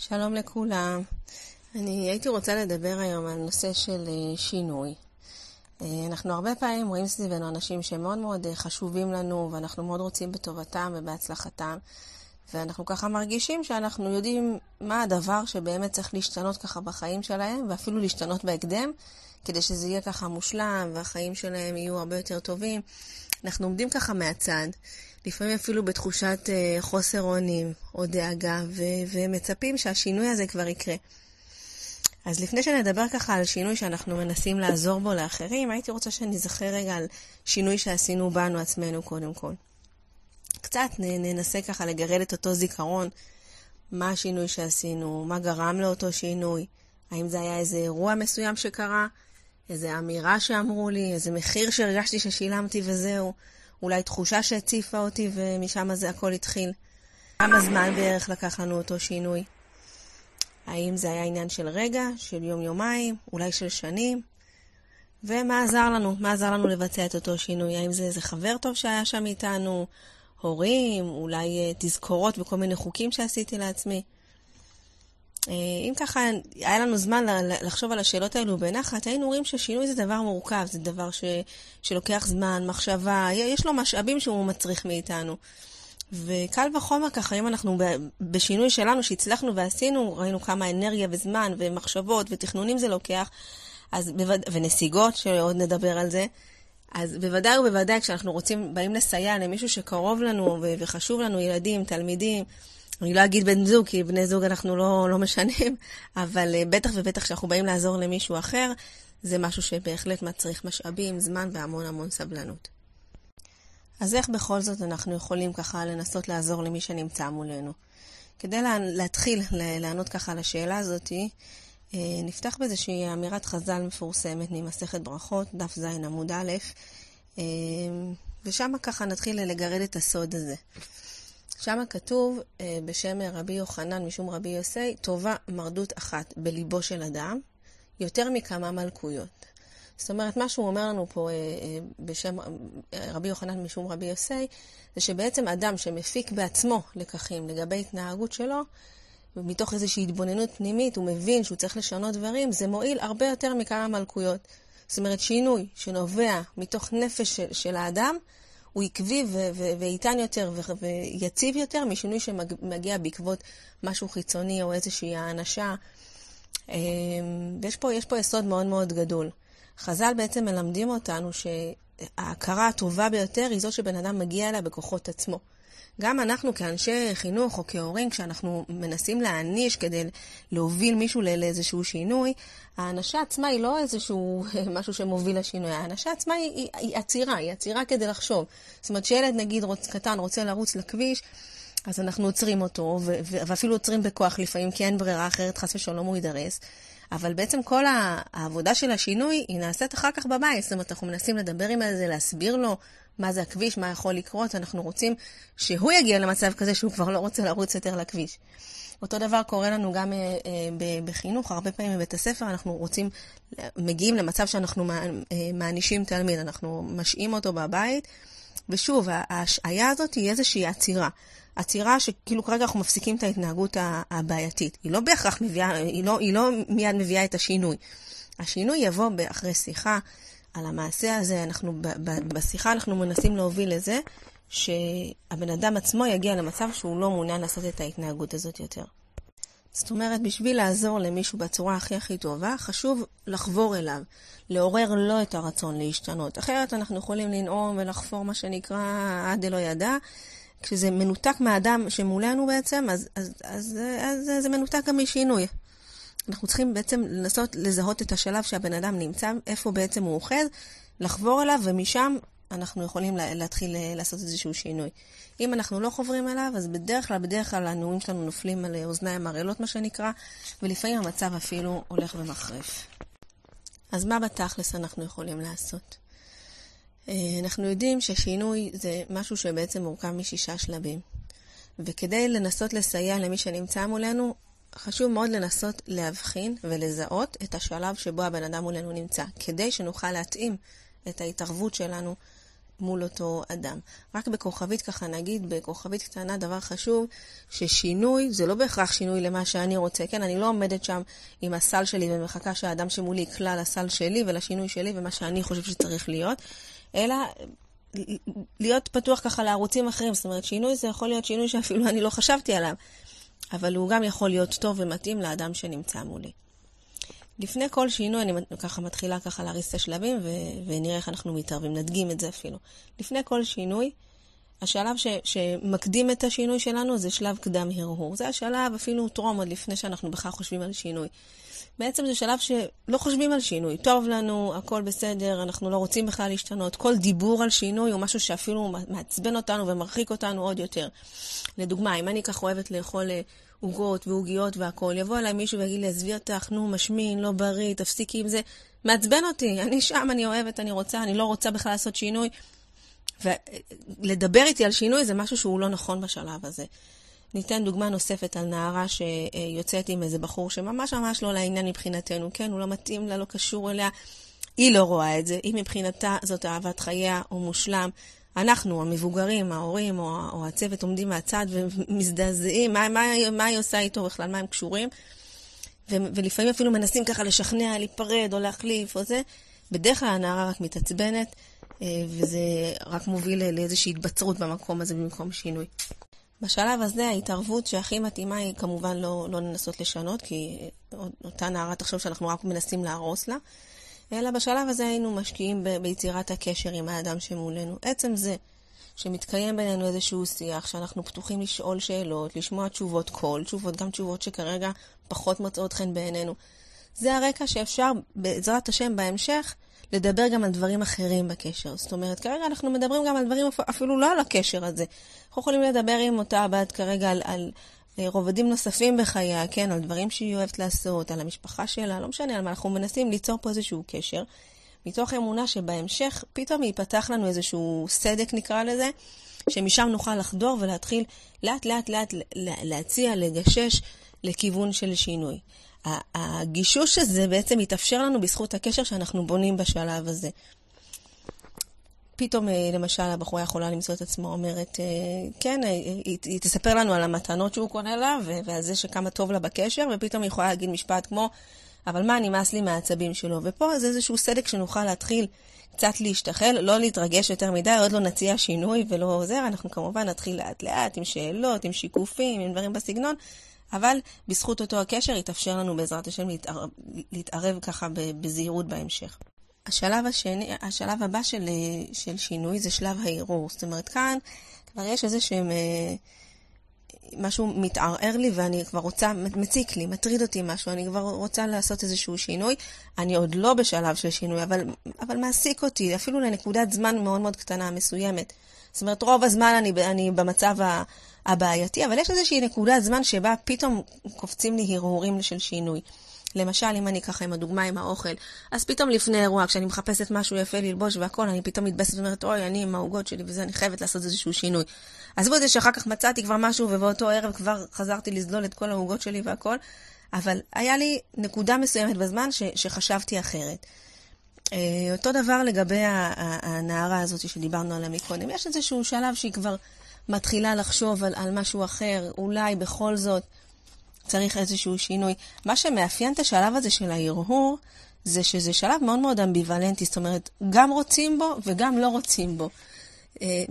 שלום לכולם. אני הייתי רוצה לדבר היום על נושא של אה, שינוי. אה, אנחנו הרבה פעמים רואים סביבנו אנשים שמאוד מאוד אה, חשובים לנו, ואנחנו מאוד רוצים בטובתם ובהצלחתם, ואנחנו ככה מרגישים שאנחנו יודעים מה הדבר שבאמת צריך להשתנות ככה בחיים שלהם, ואפילו להשתנות בהקדם, כדי שזה יהיה ככה מושלם, והחיים שלהם יהיו הרבה יותר טובים. אנחנו עומדים ככה מהצד, לפעמים אפילו בתחושת uh, חוסר אונים או דאגה, ו- ומצפים שהשינוי הזה כבר יקרה. אז לפני שנדבר ככה על שינוי שאנחנו מנסים לעזור בו לאחרים, הייתי רוצה שנזכר רגע על שינוי שעשינו בנו עצמנו קודם כל. קצת ננסה ככה לגרד את אותו זיכרון, מה השינוי שעשינו, מה גרם לאותו שינוי, האם זה היה איזה אירוע מסוים שקרה, איזה אמירה שאמרו לי, איזה מחיר שהרגשתי ששילמתי וזהו, אולי תחושה שהציפה אותי ומשם זה הכל התחיל. כמה זמן בערך לקח לנו אותו שינוי? האם זה היה עניין של רגע, של יום-יומיים, אולי של שנים? ומה עזר לנו? מה עזר לנו לבצע את אותו שינוי? האם זה איזה חבר טוב שהיה שם איתנו? הורים? אולי uh, תזכורות וכל מיני חוקים שעשיתי לעצמי? Uh, אם ככה היה לנו זמן לחשוב על השאלות האלו בנחת, היינו רואים ששינוי זה דבר מורכב, זה דבר ש, שלוקח זמן, מחשבה, יש לו משאבים שהוא מצריך מאיתנו. וקל וחומר ככה, אם אנחנו בשינוי שלנו שהצלחנו ועשינו, ראינו כמה אנרגיה וזמן ומחשבות ותכנונים זה לוקח, אז. ונסיגות, שעוד נדבר על זה, אז בוודאי ובוודאי כשאנחנו רוצים, באים לסייע למישהו שקרוב לנו. וחשוב לנו, ילדים, תלמידים, אני לא אגיד בן זוג, כי בני זוג אנחנו לא, לא משנים, אבל אה, בטח ובטח כשאנחנו באים לעזור למישהו אחר, זה משהו שבהחלט מצריך משאבים, זמן והמון המון סבלנות. אז איך בכל זאת אנחנו יכולים ככה לנסות לעזור למי שנמצא מולנו? כדי לה, להתחיל לענות ככה על השאלה הזאתי, אה, נפתח באיזושהי אמירת חז"ל מפורסמת ממסכת ברכות, דף ז עמוד א', אה, ושם ככה נתחיל לגרד את הסוד הזה. שם כתוב אה, בשם רבי יוחנן משום רבי יוסי, טובה מרדות אחת בליבו של אדם, יותר מכמה מלכויות. זאת אומרת, מה שהוא אומר לנו פה אה, אה, בשם רבי יוחנן משום רבי יוסי, זה שבעצם אדם שמפיק בעצמו לקחים לגבי התנהגות שלו, ומתוך איזושהי התבוננות פנימית, הוא מבין שהוא צריך לשנות דברים, זה מועיל הרבה יותר מכמה מלכויות. זאת אומרת, שינוי שנובע מתוך נפש של, של האדם, הוא עקבי ואיתן יותר ויציב יותר משינוי שמגיע בעקבות משהו חיצוני או איזושהי האנשה. ויש פה, פה יסוד מאוד מאוד גדול. חז"ל בעצם מלמדים אותנו שההכרה הטובה ביותר היא זו שבן אדם מגיע אליה בכוחות עצמו. גם אנחנו כאנשי חינוך או כהורים, כשאנחנו מנסים להעניש כדי להוביל מישהו לאיזשהו שינוי, האנשה עצמה היא לא איזשהו משהו שמוביל לשינוי, האנשה עצמה היא, היא, היא עצירה, היא עצירה כדי לחשוב. זאת אומרת, שילד נגיד רוצ, קטן רוצה לרוץ לכביש, אז אנחנו עוצרים אותו, ואפילו עוצרים בכוח לפעמים, כי אין ברירה אחרת, חס ושלום הוא יידרס. אבל בעצם כל העבודה של השינוי היא נעשית אחר כך בבית. זאת אומרת, אנחנו מנסים לדבר עם זה, להסביר לו מה זה הכביש, מה יכול לקרות, אנחנו רוצים שהוא יגיע למצב כזה שהוא כבר לא רוצה לרוץ יותר לכביש. אותו דבר קורה לנו גם אה, אה, בחינוך, הרבה פעמים בבית הספר אנחנו רוצים, מגיעים למצב שאנחנו אה, מענישים תלמיד, אנחנו משעים אותו בבית, ושוב, ההשעיה הזאת היא איזושהי עצירה. עצירה שכאילו כרגע אנחנו מפסיקים את ההתנהגות הבעייתית. היא לא בהכרח מביאה, היא לא, היא לא מיד מביאה את השינוי. השינוי יבוא אחרי שיחה על המעשה הזה. אנחנו, בשיחה אנחנו מנסים להוביל לזה שהבן אדם עצמו יגיע למצב שהוא לא מעוניין לעשות את ההתנהגות הזאת יותר. זאת אומרת, בשביל לעזור למישהו בצורה הכי הכי טובה, חשוב לחבור אליו, לעורר לו את הרצון להשתנות. אחרת אנחנו יכולים לנאום ולחפור מה שנקרא עד דלא ידע, כשזה מנותק מהאדם שמולנו בעצם, אז, אז, אז, אז, אז זה מנותק גם משינוי. אנחנו צריכים בעצם לנסות לזהות את השלב שהבן אדם נמצא, איפה בעצם הוא אוחז, לחבור אליו, ומשם אנחנו יכולים להתחיל אה, לעשות איזשהו שינוי. אם אנחנו לא חוברים אליו, אז בדרך כלל, בדרך כלל הנאומים שלנו נופלים על אוזניים ערלות, מה שנקרא, ולפעמים המצב אפילו הולך ומחריף. אז מה בתכלס אנחנו יכולים לעשות? אה, אנחנו יודעים ששינוי זה משהו שבעצם מורכב משישה שלבים. וכדי לנסות לסייע למי שנמצא מולנו, חשוב מאוד לנסות להבחין ולזהות את השלב שבו הבן אדם מולנו נמצא, כדי שנוכל להתאים את ההתערבות שלנו מול אותו אדם. רק בכוכבית ככה נגיד, בכוכבית קטנה, דבר חשוב, ששינוי זה לא בהכרח שינוי למה שאני רוצה, כן? אני לא עומדת שם עם הסל שלי ומחכה שהאדם שמולי יקלע לסל שלי ולשינוי שלי ומה שאני חושב שצריך להיות, אלא להיות פתוח ככה לערוצים אחרים. זאת אומרת, שינוי זה יכול להיות שינוי שאפילו אני לא חשבתי עליו, אבל הוא גם יכול להיות טוב ומתאים לאדם שנמצא מולי. לפני כל שינוי, אני ככה מתחילה ככה להריץ את השלבים, ו- ונראה איך אנחנו מתערבים, נדגים את זה אפילו. לפני כל שינוי, השלב ש- שמקדים את השינוי שלנו זה שלב קדם הרהור. זה השלב אפילו טרום, עוד לפני שאנחנו בכלל חושבים על שינוי. בעצם זה שלב שלא חושבים על שינוי. טוב לנו, הכל בסדר, אנחנו לא רוצים בכלל להשתנות. כל דיבור על שינוי הוא משהו שאפילו מעצבן אותנו ומרחיק אותנו עוד יותר. לדוגמה, אם אני כך אוהבת לאכול אה, עוגות ועוגיות והכול, יבוא אליי מישהו ויגיד לי, עזבי אותך, נו, משמין, לא בריא, תפסיקי עם זה. מעצבן אותי, אני שם, אני אוהבת, אני רוצה, אני לא רוצה בכלל לעשות שינוי. ולדבר איתי על שינוי זה משהו שהוא לא נכון בשלב הזה. ניתן דוגמה נוספת על נערה שיוצאת עם איזה בחור שממש ממש לא לעניין מבחינתנו, כן? הוא לא מתאים לה, לא קשור אליה. היא לא רואה את זה, היא מבחינתה זאת אהבת חייה, הוא מושלם. אנחנו, המבוגרים, ההורים או, או הצוות עומדים מהצד ומזדעזעים, מה, מה, מה היא עושה איתו בכלל, מה הם קשורים. ו, ולפעמים אפילו מנסים ככה לשכנע, להיפרד או להחליף או זה. בדרך כלל הנערה רק מתעצבנת, אה, וזה רק מוביל לאיזושהי התבצרות במקום הזה במקום שינוי. בשלב הזה ההתערבות שהכי מתאימה היא כמובן לא, לא לנסות לשנות, כי אותה נערה תחשוב שאנחנו רק מנסים להרוס לה, אלא בשלב הזה היינו משקיעים ב- ביצירת הקשר עם האדם שמולנו. עצם זה שמתקיים בינינו איזשהו שיח, שאנחנו פתוחים לשאול שאלות, לשמוע תשובות קול, תשובות, גם תשובות שכרגע פחות מוצאות חן בעינינו. זה הרקע שאפשר, בעזרת השם, בהמשך, לדבר גם על דברים אחרים בקשר. זאת אומרת, כרגע אנחנו מדברים גם על דברים אפילו לא על הקשר הזה. אנחנו יכולים לדבר עם אותה בת כרגע על, על רובדים נוספים בחייה, כן, על דברים שהיא אוהבת לעשות, על המשפחה שלה, לא משנה על מה, אנחנו מנסים ליצור פה איזשהו קשר, מתוך אמונה שבהמשך פתאום ייפתח לנו איזשהו סדק, נקרא לזה, שמשם נוכל לחדור ולהתחיל לאט לאט לאט להציע, לגשש לכיוון של שינוי. הגישוש הזה בעצם מתאפשר לנו בזכות הקשר שאנחנו בונים בשלב הזה. פתאום, אה, למשל, הבחורה יכולה למצוא את עצמו אומרת, אה, כן, אה, היא, היא תספר לנו על המתנות שהוא קונה לה, ועל זה שכמה טוב לה בקשר, ופתאום היא יכולה להגיד משפט כמו, אבל מה, נמאס לי מהעצבים שלו. ופה זה איזשהו סדק שנוכל להתחיל קצת להשתחל, לא להתרגש יותר מדי, עוד לא נציע שינוי ולא עוזר, אנחנו כמובן נתחיל לאט-לאט עם שאלות, עם שיקופים, עם דברים בסגנון, אבל בזכות אותו הקשר יתאפשר לנו בעזרת השם להתערב, להתערב ככה בזהירות בהמשך. השלב השני, השלב הבא של, של שינוי זה שלב הערעור. זאת אומרת, כאן כבר יש איזה שהם... אה, משהו מתערער לי ואני כבר רוצה, מציק לי, מטריד אותי משהו, אני כבר רוצה לעשות איזשהו שינוי. אני עוד לא בשלב של שינוי, אבל, אבל מעסיק אותי, אפילו לנקודת זמן מאוד מאוד קטנה, מסוימת. זאת אומרת, רוב הזמן אני, אני במצב הבעייתי, אבל יש איזושהי נקודת זמן שבה פתאום קופצים לי הרהורים של שינוי. למשל, אם אני ככה עם הדוגמה עם האוכל, אז פתאום לפני אירוע, כשאני מחפשת משהו יפה ללבוש והכל, אני פתאום מתבאסת ואומרת, אוי, אני עם העוגות שלי וזה, אני חייבת לעשות איזשהו שינוי. עזבו את זה שאחר כך מצאתי כבר משהו, ובאותו ערב כבר חזרתי לזלול את כל העוגות שלי והכל, אבל היה לי נקודה מסוימת בזמן ש, שחשבתי אחרת. אה, אותו דבר לגבי הנערה הזאת שדיברנו עליה מקודם. יש איזשהו שלב שהיא כבר מתחילה לחשוב על, על משהו אחר, אולי בכל זאת צריך איזשהו שינוי. מה שמאפיין את השלב הזה של ההרהור, זה שזה שלב מאוד מאוד אמביוולנטי, זאת אומרת, גם רוצים בו וגם לא רוצים בו. אה,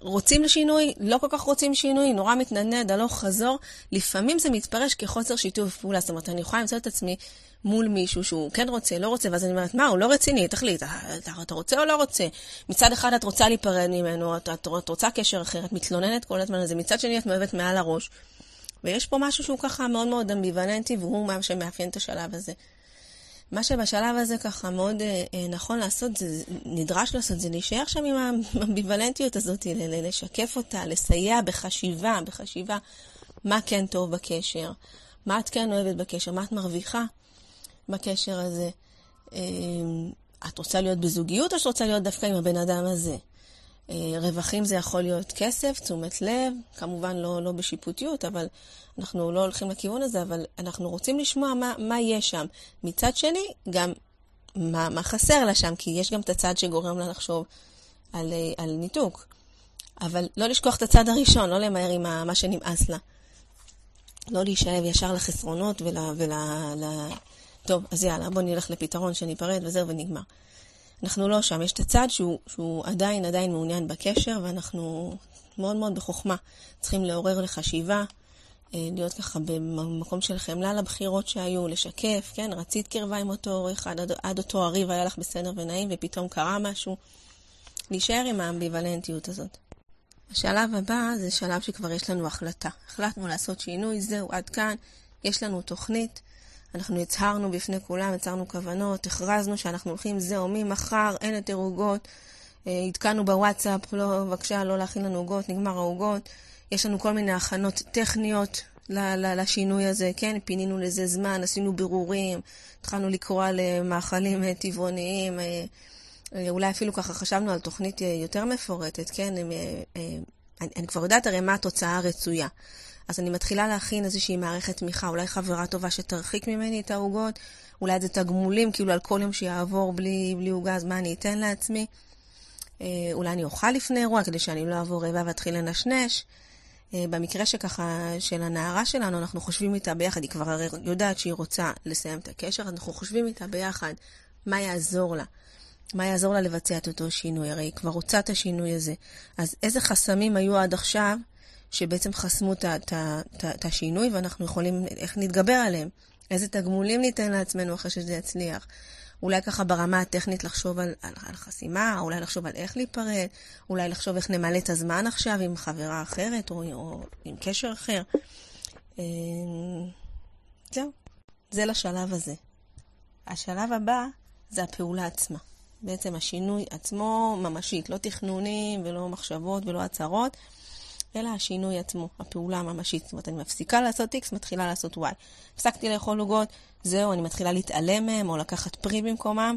רוצים לשינוי, לא כל כך רוצים שינוי, נורא מתנדנד, הלוך חזור. לפעמים זה מתפרש כחוסר שיתוף פעולה. זאת אומרת, אני יכולה למצוא את עצמי מול מישהו שהוא כן רוצה, לא רוצה, ואז אני אומרת, מה, הוא לא רציני, תחליט, אתה, אתה רוצה או לא רוצה? מצד אחד את רוצה להיפרד ממנו, את, את, את רוצה קשר אחר, את מתלוננת כל הזמן על מצד שני את מאוהבת מעל הראש. ויש פה משהו שהוא ככה מאוד מאוד אמביוולנטי, והוא מה שמאפיין את השלב הזה. מה שבשלב הזה ככה מאוד אה, אה נכון לעשות, זה, נדרש לעשות, זה להישאר שם עם האמביוולנטיות הזאת, לשקף אותה, לסייע בחשיבה, בחשיבה מה כן טוב בקשר, מה את כן אוהבת בקשר, מה את מרוויחה בקשר הזה. אה, את רוצה להיות בזוגיות או שאת רוצה להיות דווקא עם הבן אדם הזה? אה, רווחים זה יכול להיות כסף, תשומת לב, כמובן לא, לא בשיפוטיות, אבל אנחנו לא הולכים לכיוון הזה, אבל אנחנו רוצים לשמוע מה, מה יש שם. מצד שני, גם מה, מה חסר לה שם, כי יש גם את הצד שגורם לה לחשוב על, על ניתוק. אבל לא לשכוח את הצד הראשון, לא למהר עם מה שנמאס לה. לא להישאב ישר לחסרונות ול... ול... ל... טוב, אז יאללה, בוא נלך לפתרון שניפרד וזהו ונגמר. אנחנו לא שם, יש את הצד שהוא, שהוא עדיין עדיין מעוניין בקשר, ואנחנו מאוד מאוד בחוכמה צריכים לעורר לחשיבה, אה, להיות ככה במקום של חמלה לבחירות שהיו, לשקף, כן, רצית קרבה עם אותו עורך, עד, עד אותו הריב היה לך בסדר ונעים, ופתאום קרה משהו. להישאר עם האמביוולנטיות הזאת. השלב הבא זה שלב שכבר יש לנו החלטה. החלטנו לעשות שינוי, זהו, עד כאן, יש לנו תוכנית. אנחנו הצהרנו בפני כולם, הצהרנו כוונות, הכרזנו שאנחנו הולכים, זהו, ממחר, אין יותר עוגות. אה, עדכנו בוואטסאפ, לא, בבקשה, לא להכין לנו עוגות, נגמר העוגות. יש לנו כל מיני הכנות טכניות לשינוי הזה, כן? פינינו לזה זמן, עשינו בירורים, התחלנו לקרוא למאכלים אה, טבעוניים. אה, אה, אולי אפילו ככה חשבנו על תוכנית יותר מפורטת, כן? אני, אני כבר יודעת הרי מה התוצאה הרצויה. אז אני מתחילה להכין איזושהי מערכת תמיכה, אולי חברה טובה שתרחיק ממני את העוגות, אולי זה תגמולים, כאילו על כל יום שיעבור בלי, בלי עוגה, אז מה אני אתן לעצמי? אולי אני אוכל לפני אירוע כדי שאני לא אעבור רעבה ואתחיל לנשנש. במקרה שככה, של הנערה שלנו, אנחנו חושבים איתה ביחד, היא כבר הרי יודעת שהיא רוצה לסיים את הקשר, אנחנו חושבים איתה ביחד מה יעזור לה. מה יעזור לה לבצע את אותו שינוי? הרי היא כבר רוצה את השינוי הזה. אז איזה חסמים היו עד עכשיו שבעצם חסמו את השינוי ואנחנו יכולים, איך נתגבר עליהם? איזה תגמולים ניתן לעצמנו אחרי שזה יצליח? אולי ככה ברמה הטכנית לחשוב על, על, על חסימה, אולי לחשוב על איך להיפרד, אולי לחשוב איך נמלא את הזמן עכשיו עם חברה אחרת או, או עם קשר אחר. אה, זהו, זה לשלב הזה. השלב הבא זה הפעולה עצמה. בעצם השינוי עצמו ממשית, לא תכנונים ולא מחשבות ולא הצהרות, אלא השינוי עצמו, הפעולה הממשית. זאת אומרת, אני מפסיקה לעשות X, מתחילה לעשות Y. הפסקתי לאכול עוגות, זהו, אני מתחילה להתעלם מהם או לקחת פרי במקומם,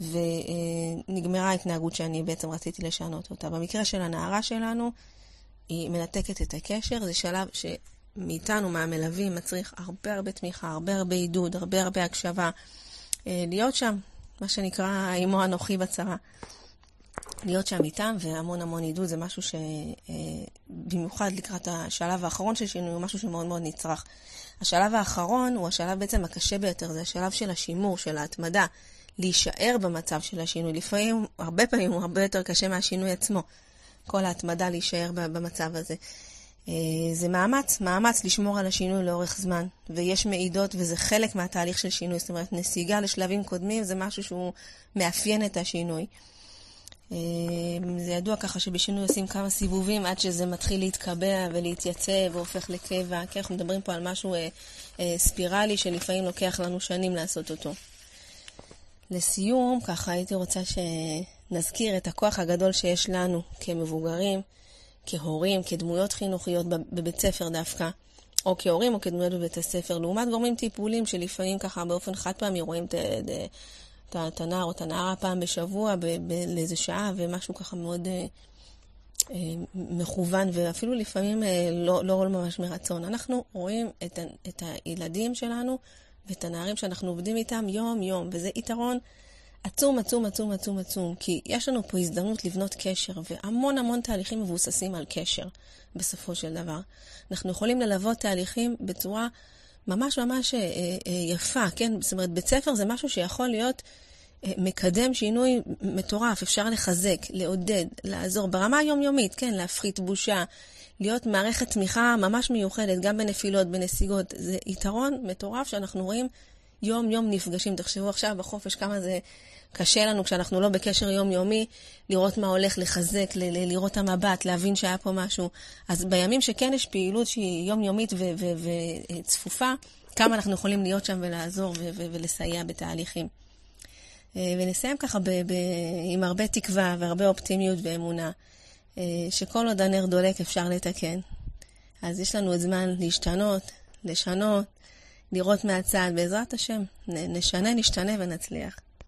ונגמרה ההתנהגות שאני בעצם רציתי לשנות אותה. במקרה של הנערה שלנו, היא מנתקת את הקשר, זה שלב שמאיתנו, מהמלווים, מצריך הרבה הרבה תמיכה, הרבה הרבה עידוד, הרבה הרבה הקשבה. אה, להיות שם, מה שנקרא עמו אנוכי בצרה. להיות שם איתם והמון המון עידוד זה משהו שבמיוחד אה, לקראת השלב האחרון של שינוי הוא משהו שמאוד מאוד נצרך. השלב האחרון הוא השלב בעצם הקשה ביותר, זה השלב של השימור, של ההתמדה, להישאר במצב של השינוי. לפעמים, הרבה פעמים הוא הרבה יותר קשה מהשינוי עצמו. כל ההתמדה להישאר במצב הזה. אה, זה מאמץ, מאמץ לשמור על השינוי לאורך זמן, ויש מעידות וזה חלק מהתהליך של שינוי, זאת אומרת, נסיגה לשלבים קודמים זה משהו שהוא מאפיין את השינוי. אה, זה ידוע ככה שבשינוי עושים כמה סיבובים עד שזה מתחיל להתקבע ולהתייצב והופך לקבע, כן, אנחנו מדברים פה על משהו אה, אה, ספירלי שלפעמים לוקח לנו שנים לעשות אותו. לסיום, ככה הייתי רוצה שנזכיר את הכוח הגדול שיש לנו כמבוגרים, כהורים, כדמויות חינוכיות בבית ספר דווקא, או כהורים או כדמויות בבית הספר, לעומת גורמים טיפולים שלפעמים ככה באופן חד פעמי רואים את, את, הנער או את הנערה פעם בשבוע לאיזה שעה ומשהו ככה מאוד אה, אה, מכוון ואפילו לפעמים אה, לא, לא ממש מרצון. אנחנו רואים את, את הילדים שלנו ואת הנערים שאנחנו עובדים איתם יום-יום, וזה יתרון עצום, עצום, עצום, עצום, עצום, כי יש לנו פה הזדמנות לבנות קשר, והמון המון תהליכים מבוססים על קשר, בסופו של דבר. אנחנו יכולים ללוות תהליכים בצורה ממש ממש אה, אה, יפה, כן? זאת אומרת, בית ספר זה משהו שיכול להיות אה, מקדם שינוי מטורף, אפשר לחזק, לעודד, לעזור, ברמה היומיומית, כן? להפחית בושה, להיות מערכת תמיכה ממש מיוחדת, גם בנפילות, בנסיגות. זה יתרון מטורף שאנחנו רואים יום-יום נפגשים. תחשבו עכשיו בחופש כמה זה קשה לנו כשאנחנו לא בקשר יומיומי, לראות מה הולך, לחזק, ל- לראות את המבט, להבין שהיה פה משהו. אז בימים שכן יש פעילות שהיא יומיומית וצפופה, כמה אנחנו יכולים להיות שם ולעזור ו- ו- ולסייע בתהליכים. אה, ונסיים ככה ב- ב- עם הרבה תקווה והרבה אופטימיות ואמונה, אה, שכל עוד הנר דולק אפשר לתקן. אז יש לנו עוד זמן להשתנות, לשנות, לראות מהצד, בעזרת השם. נשנה, נשתנה ונצליח.